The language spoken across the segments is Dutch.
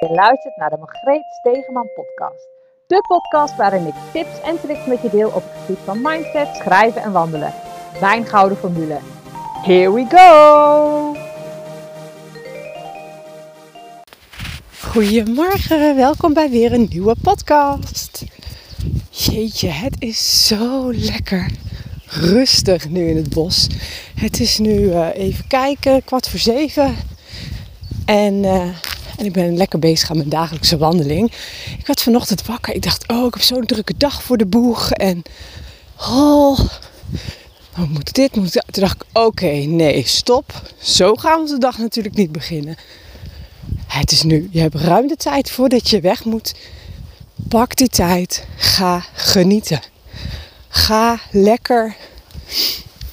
Je luistert naar de Margreet Stegeman podcast. De podcast waarin ik tips en tricks met je deel op het gebied van mindset, schrijven en wandelen. Mijn gouden formule. Here we go! Goedemorgen, welkom bij weer een nieuwe podcast. Jeetje, het is zo lekker rustig nu in het bos. Het is nu uh, even kijken, kwart voor zeven. En, uh, en ik ben lekker bezig aan mijn dagelijkse wandeling. Ik werd vanochtend wakker. Ik dacht, oh, ik heb zo'n drukke dag voor de boeg. En oh, moet dit, moet. Toen dacht ik, oké, nee, stop. Zo gaan we de dag natuurlijk niet beginnen. Het is nu. Je hebt ruim de tijd voordat je weg moet. Pak die tijd. Ga genieten. Ga lekker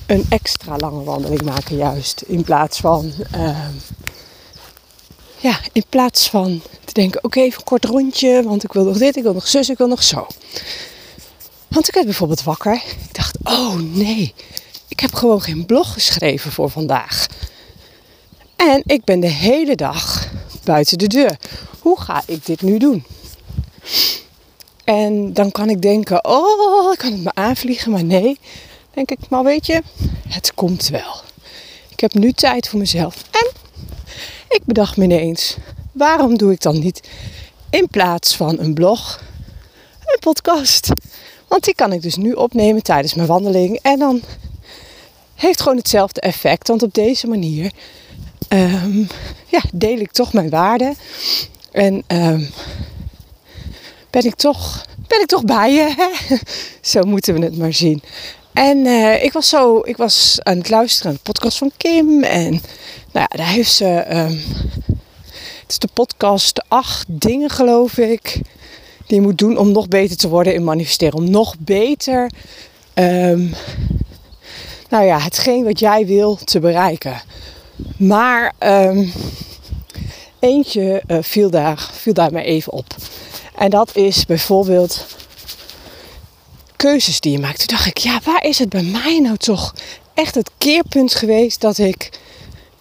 een extra lange wandeling maken, juist. In plaats van. Uh, ja, in plaats van te denken: oké, even een kort rondje. Want ik wil nog dit, ik wil nog zus, ik wil nog zo. Want ik werd bijvoorbeeld wakker. Ik dacht: oh nee, ik heb gewoon geen blog geschreven voor vandaag. En ik ben de hele dag buiten de deur. Hoe ga ik dit nu doen? En dan kan ik denken, oh, ik kan het me aanvliegen, maar nee. Denk ik, maar weet je, het komt wel. Ik heb nu tijd voor mezelf. En ik bedacht me ineens, waarom doe ik dan niet in plaats van een blog een podcast? Want die kan ik dus nu opnemen tijdens mijn wandeling. En dan heeft gewoon hetzelfde effect. Want op deze manier um, ja, deel ik toch mijn waarden. En um, ben ik toch, ben ik toch bij je. Zo moeten we het maar zien. En uh, ik was zo, ik was aan het luisteren naar de podcast van Kim. En nou ja, daar heeft ze. Um, het is de podcast acht dingen, geloof ik. Die je moet doen om nog beter te worden in manifesteren. Om nog beter. Um, nou ja, hetgeen wat jij wil te bereiken. Maar um, eentje uh, viel, daar, viel daar mij even op. En dat is bijvoorbeeld keuzes die je maakt. Toen dacht ik, ja, waar is het bij mij nou toch echt het keerpunt geweest dat ik,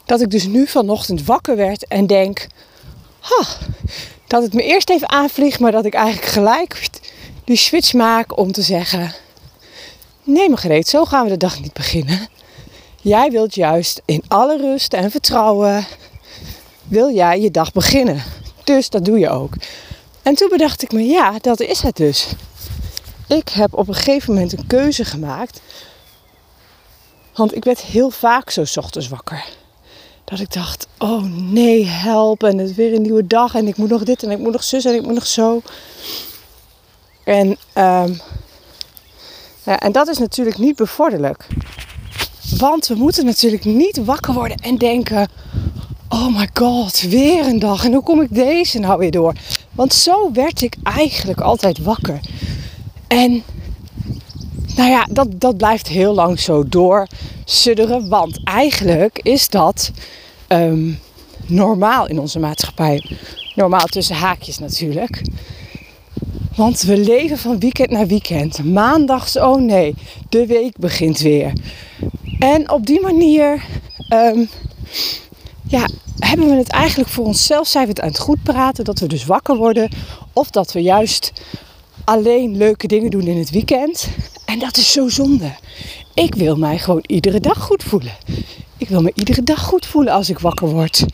dat ik dus nu vanochtend wakker werd en denk, ha, dat het me eerst even aanvliegt, maar dat ik eigenlijk gelijk die switch maak om te zeggen, nee Margreet, zo gaan we de dag niet beginnen. Jij wilt juist in alle rust en vertrouwen, wil jij je dag beginnen. Dus dat doe je ook. En toen bedacht ik me, ja, dat is het dus. Ik heb op een gegeven moment een keuze gemaakt. Want ik werd heel vaak zo ochtends wakker. Dat ik dacht, oh nee, help. En het is weer een nieuwe dag. En ik moet nog dit en ik moet nog zus en ik moet nog zo. En, um, ja, en dat is natuurlijk niet bevorderlijk. Want we moeten natuurlijk niet wakker worden en denken: oh my god, weer een dag. En hoe kom ik deze nou weer door? Want zo werd ik eigenlijk altijd wakker. En nou ja, dat, dat blijft heel lang zo doorsudderen. Want eigenlijk is dat um, normaal in onze maatschappij. Normaal tussen haakjes natuurlijk. Want we leven van weekend naar weekend. Maandags, oh nee, de week begint weer. En op die manier um, ja, hebben we het eigenlijk voor onszelf, zijn we het aan het goed praten, dat we dus wakker worden. Of dat we juist alleen leuke dingen doen in het weekend. En dat is zo zonde. Ik wil mij gewoon iedere dag goed voelen. Ik wil me iedere dag goed voelen als ik wakker word.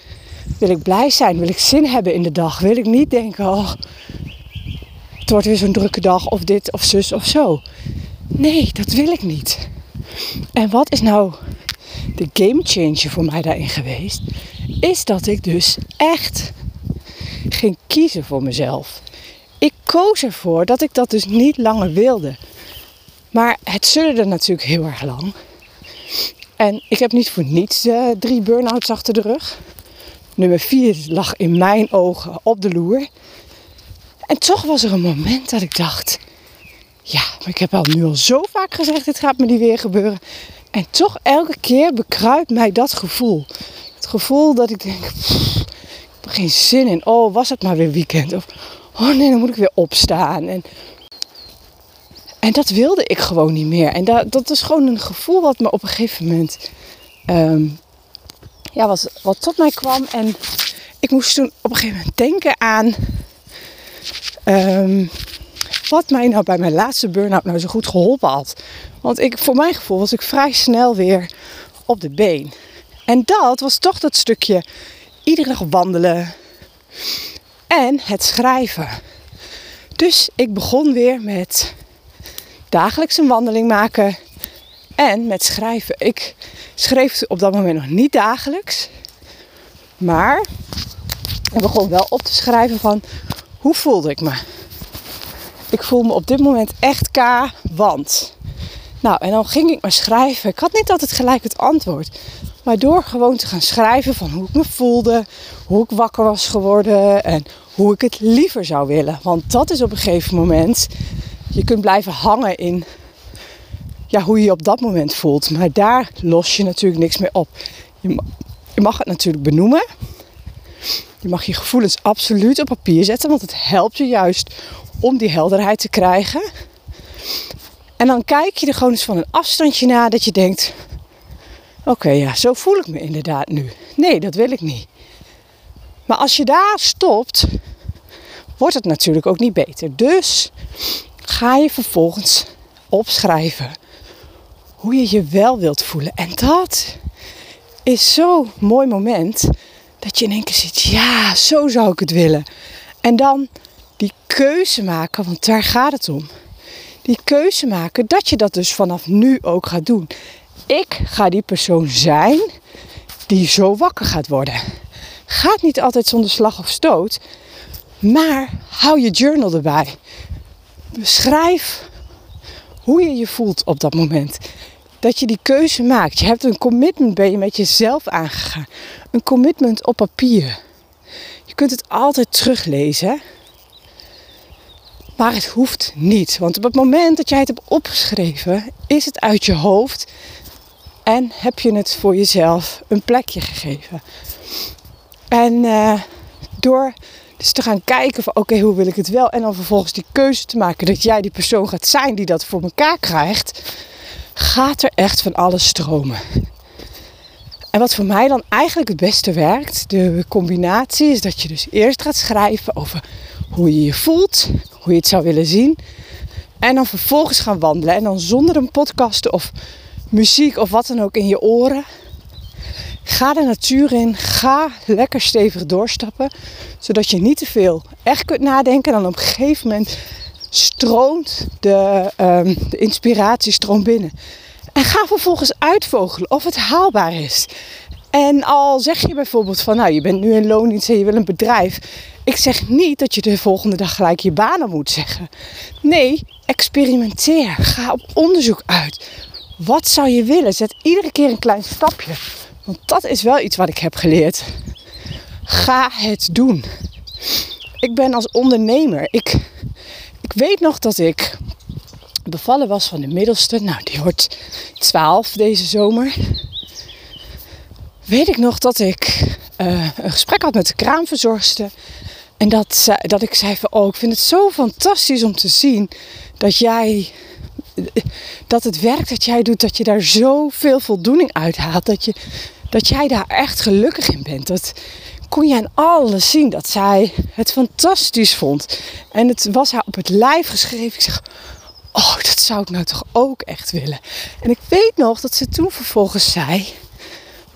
Wil ik blij zijn? Wil ik zin hebben in de dag? Wil ik niet denken, oh, het wordt weer zo'n drukke dag of dit of zus of zo. Nee, dat wil ik niet. En wat is nou de game changer voor mij daarin geweest? Is dat ik dus echt ging kiezen voor mezelf. Ik koos ervoor dat ik dat dus niet langer wilde. Maar het sudderde natuurlijk heel erg lang. En ik heb niet voor niets uh, drie burn-outs achter de rug. Nummer vier lag in mijn ogen op de loer. En toch was er een moment dat ik dacht: ja, maar ik heb al nu al zo vaak gezegd: dit gaat me niet weer gebeuren. En toch elke keer bekruipt mij dat gevoel. Het gevoel dat ik denk: ik heb er geen zin in. Oh, was het maar weer weekend? Of oh nee, dan moet ik weer opstaan. En, en dat wilde ik gewoon niet meer. En dat, dat is gewoon een gevoel wat me op een gegeven moment um, ja, wat, wat tot mij kwam. En ik ik moest toen op een gegeven moment denken aan ehm, wat mij nou bij mijn laatste burn-out nou zo goed geholpen had. Want ik, voor mijn gevoel was ik vrij snel weer op de been. En dat was toch dat stukje iedere dag wandelen en het schrijven. Dus ik begon weer met dagelijks een wandeling maken en met schrijven. Ik schreef op dat moment nog niet dagelijks, maar ik begon wel op te schrijven van hoe voelde ik me. Ik voel me op dit moment echt K, want. Nou, en dan ging ik maar schrijven. Ik had niet altijd gelijk het antwoord. Maar door gewoon te gaan schrijven van hoe ik me voelde, hoe ik wakker was geworden en hoe ik het liever zou willen. Want dat is op een gegeven moment, je kunt blijven hangen in ja, hoe je je op dat moment voelt. Maar daar los je natuurlijk niks meer op. Je mag het natuurlijk benoemen. Je mag je gevoelens absoluut op papier zetten, want het helpt je juist om die helderheid te krijgen. En dan kijk je er gewoon eens van een afstandje naar dat je denkt: Oké, ja, zo voel ik me inderdaad nu. Nee, dat wil ik niet. Maar als je daar stopt, wordt het natuurlijk ook niet beter. Dus ga je vervolgens opschrijven hoe je je wel wilt voelen. En dat is zo'n mooi moment dat je in één keer ziet, ja, zo zou ik het willen. En dan die keuze maken, want daar gaat het om. Die keuze maken dat je dat dus vanaf nu ook gaat doen. Ik ga die persoon zijn die zo wakker gaat worden. Gaat niet altijd zonder slag of stoot, maar hou je journal erbij. Beschrijf hoe je je voelt op dat moment. Dat je die keuze maakt. Je hebt een commitment ben je met jezelf aangegaan. Een commitment op papier. Je kunt het altijd teruglezen. Maar het hoeft niet. Want op het moment dat jij het hebt opgeschreven, is het uit je hoofd. En heb je het voor jezelf een plekje gegeven. En uh, door dus te gaan kijken van oké, hoe wil ik het wel? En dan vervolgens die keuze te maken dat jij die persoon gaat zijn die dat voor elkaar krijgt. Gaat er echt van alles stromen. En wat voor mij dan eigenlijk het beste werkt, de combinatie, is dat je dus eerst gaat schrijven over hoe je je voelt, hoe je het zou willen zien. En dan vervolgens gaan wandelen. En dan zonder een podcast of muziek of wat dan ook in je oren. Ga de natuur in. Ga lekker stevig doorstappen. Zodat je niet te veel echt kunt nadenken. En dan op een gegeven moment stroomt de, um, de inspiratie stroomt binnen. En ga vervolgens uitvogelen of het haalbaar is. En al zeg je bijvoorbeeld van, nou, je bent nu in loondienst en je wil een bedrijf. Ik zeg niet dat je de volgende dag gelijk je banen moet zeggen. Nee, experimenteer. Ga op onderzoek uit. Wat zou je willen? Zet iedere keer een klein stapje. Want dat is wel iets wat ik heb geleerd. Ga het doen. Ik ben als ondernemer. Ik, ik weet nog dat ik bevallen was van de middelste. Nou, die wordt 12 deze zomer. Weet ik nog dat ik uh, een gesprek had met de kraamverzorgster. En dat, dat ik zei van, oh, ik vind het zo fantastisch om te zien dat jij, dat het werk dat jij doet, dat je daar zoveel voldoening uit haalt. Dat, je, dat jij daar echt gelukkig in bent. Dat kon je aan alles zien dat zij het fantastisch vond. En het was haar op het lijf geschreven. Ik zeg, oh, dat zou ik nou toch ook echt willen. En ik weet nog dat ze toen vervolgens zei,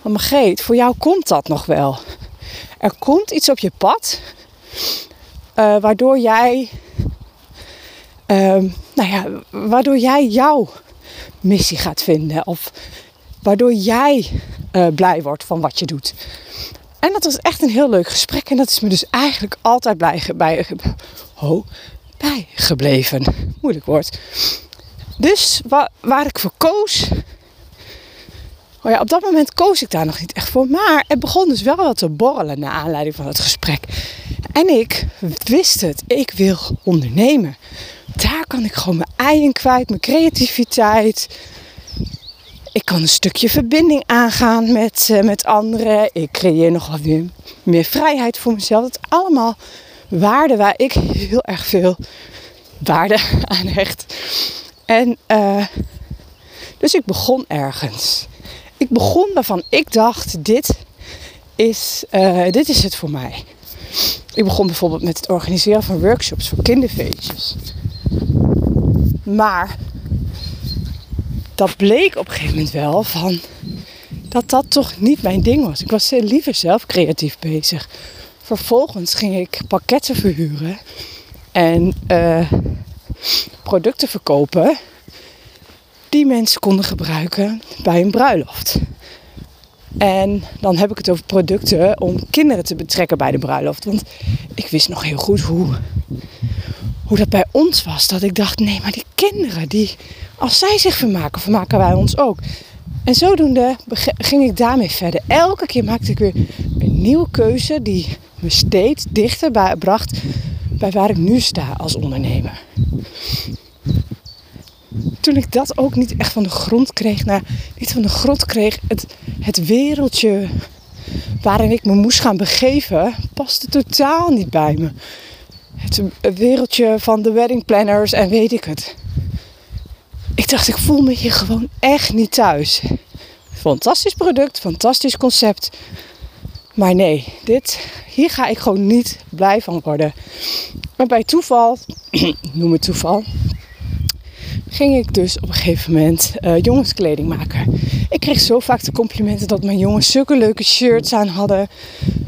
van Margreet, voor jou komt dat nog wel. Er komt iets op je pad uh, waardoor jij, uh, nou ja, waardoor jij jouw missie gaat vinden. Of waardoor jij uh, blij wordt van wat je doet. En dat was echt een heel leuk gesprek. En dat is me dus eigenlijk altijd blij bij, bijgebleven. Moeilijk woord. Dus waar ik voor koos. Oh ja, op dat moment koos ik daar nog niet echt voor. Maar het begon dus wel wat te borrelen naar aanleiding van het gesprek. En ik wist het. Ik wil ondernemen. Daar kan ik gewoon mijn ei in kwijt, mijn creativiteit. Ik kan een stukje verbinding aangaan met, uh, met anderen. Ik creëer nog wat meer, vrijheid voor mezelf. Dat allemaal waarden waar ik heel erg veel waarde aan hecht. En uh, dus ik begon ergens. Ik begon waarvan ik dacht: dit is, eh, dit is het voor mij. Ik begon bijvoorbeeld met het organiseren van workshops voor kinderfeestjes. Maar dat bleek op een gegeven moment wel van dat dat toch niet mijn ding was. Ik was liever zelf creatief bezig. Vervolgens ging ik pakketten verhuren en uh, producten verkopen die mensen konden gebruiken bij een bruiloft. En dan heb ik het over producten om kinderen te betrekken bij de bruiloft. Want ik wist nog heel goed hoe, hoe dat bij ons was. Dat ik dacht, nee, maar die kinderen, die, als zij zich vermaken, vermaken wij ons ook. En zodoende ging ik daarmee verder. Elke keer maakte ik weer een nieuwe keuze die me steeds dichter bij, bracht bij waar ik nu sta als ondernemer. Toen ik dat ook niet echt van de grond kreeg, nou, niet van de grond kreeg, het, het wereldje waarin ik me moest gaan begeven, paste totaal niet bij me. Het wereldje van de wedding planners en weet ik het. Ik dacht, ik voel me hier gewoon echt niet thuis. Fantastisch product, fantastisch concept. Maar nee, dit, hier ga ik gewoon niet blij van worden. Maar bij toeval, noem het toeval, ging ik dus op een gegeven moment uh, jongenskleding maken. Ik kreeg zo vaak de complimenten dat mijn jongens zulke leuke shirts aan hadden.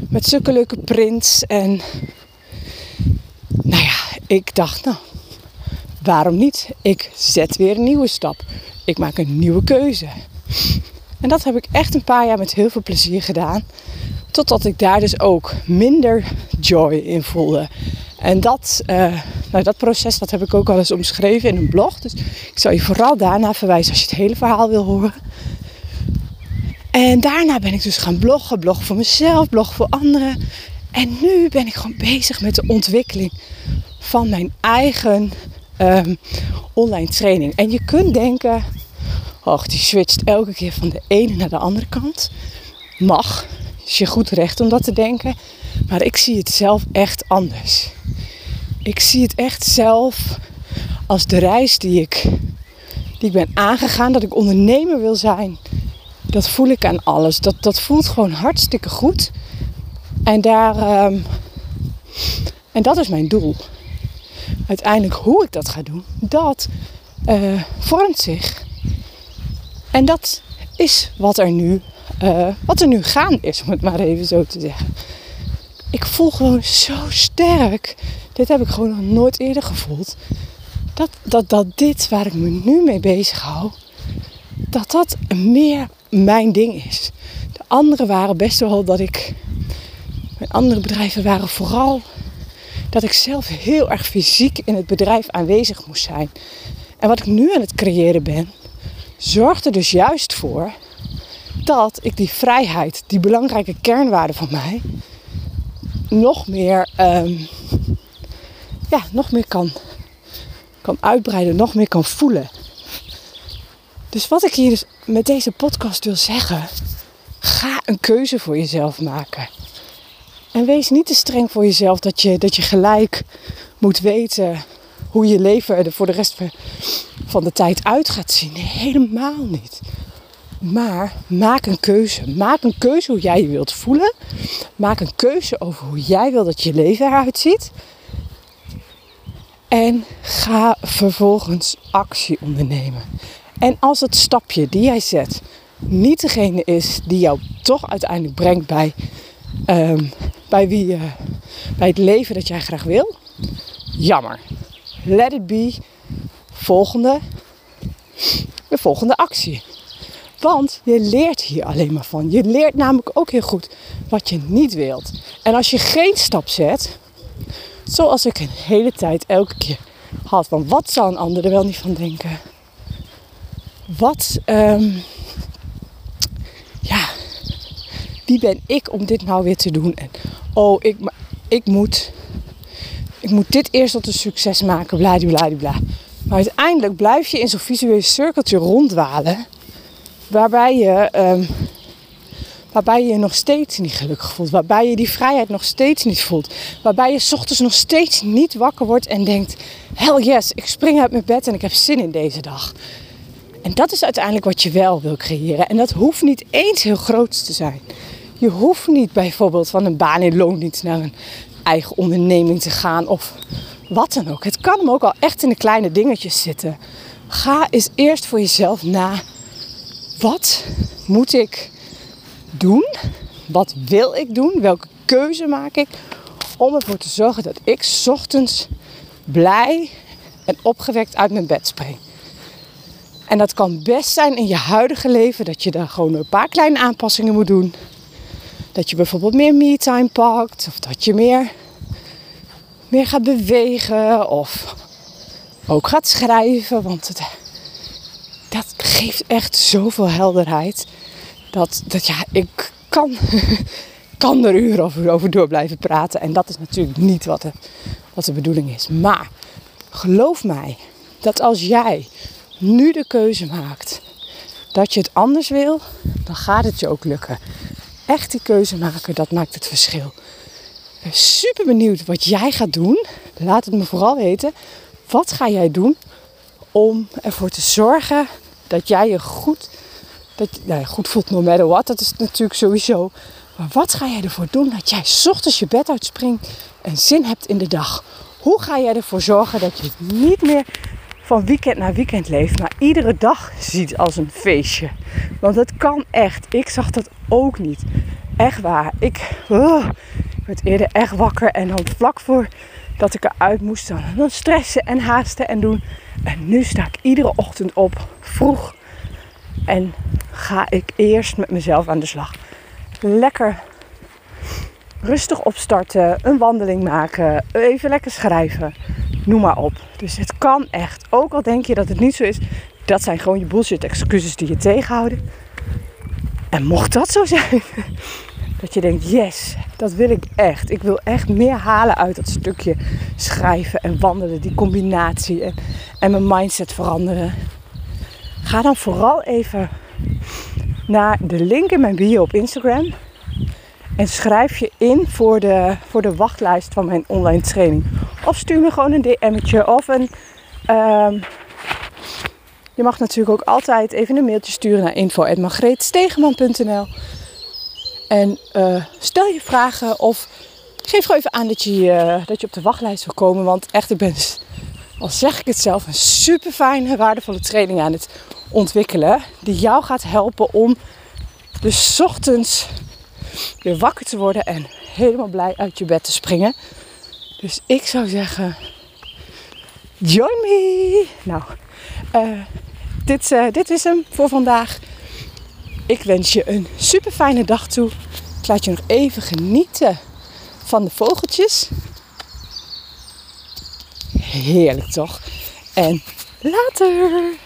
Met zulke leuke prints. En nou ja, ik dacht, nou, waarom niet? Ik zet weer een nieuwe stap. Ik maak een nieuwe keuze. En dat heb ik echt een paar jaar met heel veel plezier gedaan. Totdat ik daar dus ook minder joy in voelde. En dat, uh, nou, dat proces dat heb ik ook al eens omschreven in een blog. Dus ik zal je vooral daarna verwijzen als je het hele verhaal wil horen. En daarna ben ik dus gaan bloggen. Bloggen voor mezelf, bloggen voor anderen. En nu ben ik gewoon bezig met de ontwikkeling van mijn eigen um, online training. En je kunt denken, oh, die switcht elke keer van de ene naar de andere kant. Mag, is je goed recht om dat te denken. Maar ik zie het zelf echt anders. Ik zie het echt zelf als de reis die ik, die ik ben aangegaan. Dat ik ondernemer wil zijn. Dat voel ik aan alles. Dat, dat voelt gewoon hartstikke goed. En, daar, um, en dat is mijn doel. Uiteindelijk hoe ik dat ga doen, dat uh, vormt zich. En dat is wat er nu, uh, wat er nu gaan is, om het maar even zo te zeggen. Ik voel gewoon zo sterk. Dit heb ik gewoon nog nooit eerder gevoeld. Dat, dat, dat dit waar ik me nu mee bezig hou, dat dat meer mijn ding is. De andere waren best wel dat ik. Mijn andere bedrijven waren vooral dat ik zelf heel erg fysiek in het bedrijf aanwezig moest zijn. En wat ik nu aan het creëren ben, zorgt er dus juist voor dat ik die vrijheid, die belangrijke kernwaarde van mij, nog meer, um, ja, nog meer kan, kan uitbreiden, nog meer kan voelen. Dus wat ik hier dus met deze podcast wil zeggen, ga een keuze voor jezelf maken. En wees niet te streng voor jezelf dat je, dat je gelijk moet weten hoe je leven er voor de rest van de tijd uit gaat zien. Helemaal niet. Maar maak een keuze. Maak een keuze hoe jij je wilt voelen. Maak een keuze over hoe jij wil dat je leven eruit ziet. En ga vervolgens actie ondernemen. En als het stapje die jij zet niet degene is die jou toch uiteindelijk brengt bij um, bij, wie, uh, bij het leven dat jij graag wil. Jammer. Let it be. Volgende. De volgende actie. Want je leert hier alleen maar van. Je leert namelijk ook heel goed wat je niet wilt. En als je geen stap zet, zoals ik een hele tijd elke keer had, van wat zal een ander er wel niet van denken? Wat, um, ja, wie ben ik om dit nou weer te doen? En oh, ik, ik, moet, ik moet dit eerst tot een succes maken, bladibladibla. Maar uiteindelijk blijf je in zo'n visueel cirkeltje rondwalen. Waarbij je, um, waarbij je nog steeds niet gelukkig voelt. Waarbij je die vrijheid nog steeds niet voelt. Waarbij je ochtends nog steeds niet wakker wordt en denkt... Hell yes, ik spring uit mijn bed en ik heb zin in deze dag. En dat is uiteindelijk wat je wel wil creëren. En dat hoeft niet eens heel groot te zijn. Je hoeft niet bijvoorbeeld van een baan in loondienst naar een eigen onderneming te gaan of wat dan ook. Het kan hem ook al echt in de kleine dingetjes zitten. Ga eens eerst voor jezelf na. Wat moet ik doen? Wat wil ik doen? Welke keuze maak ik om ervoor te zorgen dat ik ochtends blij en opgewekt uit mijn bed spring? En dat kan best zijn in je huidige leven dat je daar gewoon een paar kleine aanpassingen moet doen. Dat je bijvoorbeeld meer me-time pakt of dat je meer, meer gaat bewegen of ook gaat schrijven. Want het, dat geeft echt zoveel helderheid. Dat, dat ja, ik kan, kan er uren over, over door blijven praten. En dat is natuurlijk niet wat de, wat de bedoeling is. Maar geloof mij dat als jij nu de keuze maakt dat je het anders wil, dan gaat het je ook lukken. Echt die keuze maken, dat maakt het verschil. Ik ben super benieuwd wat jij gaat doen. Laat het me vooral weten. Wat ga jij doen om ervoor te zorgen dat jij je goed, dat, nou, goed voelt, no matter what. Dat is natuurlijk sowieso. Maar wat ga jij ervoor doen dat jij ochtends je bed uitspringt en zin hebt in de dag? Hoe ga jij ervoor zorgen dat je niet meer van weekend naar weekend leeft, maar iedere dag ziet als een feestje? Want het kan echt. Ik zag dat ook niet. Echt waar. Ik, oh, ik werd eerder echt wakker en dan vlak voor dat ik eruit moest dan, dan stressen en haasten en doen. En nu sta ik iedere ochtend op, vroeg. En ga ik eerst met mezelf aan de slag. Lekker rustig opstarten, een wandeling maken, even lekker schrijven. Noem maar op. Dus het kan echt. Ook al denk je dat het niet zo is, dat zijn gewoon je bullshit excuses die je tegenhouden. En mocht dat zo zijn, dat je denkt, yes, dat wil ik echt. Ik wil echt meer halen uit dat stukje schrijven en wandelen, die combinatie en, en mijn mindset veranderen. Ga dan vooral even naar de link in mijn bio op Instagram. En schrijf je in voor de, voor de wachtlijst van mijn online training. Of stuur me gewoon een DM'tje of een... Um, je mag natuurlijk ook altijd even een mailtje sturen naar info.margreetstegeman.nl En uh, stel je vragen of geef gewoon even aan dat je, uh, dat je op de wachtlijst wil komen. Want echt, ik ben, al zeg ik het zelf, een super fijne, waardevolle training aan het ontwikkelen. Die jou gaat helpen om dus ochtends weer wakker te worden en helemaal blij uit je bed te springen. Dus ik zou zeggen, join me! Nou, uh, dit, uh, dit is hem voor vandaag. Ik wens je een super fijne dag toe. Ik laat je nog even genieten van de vogeltjes. Heerlijk toch? En later!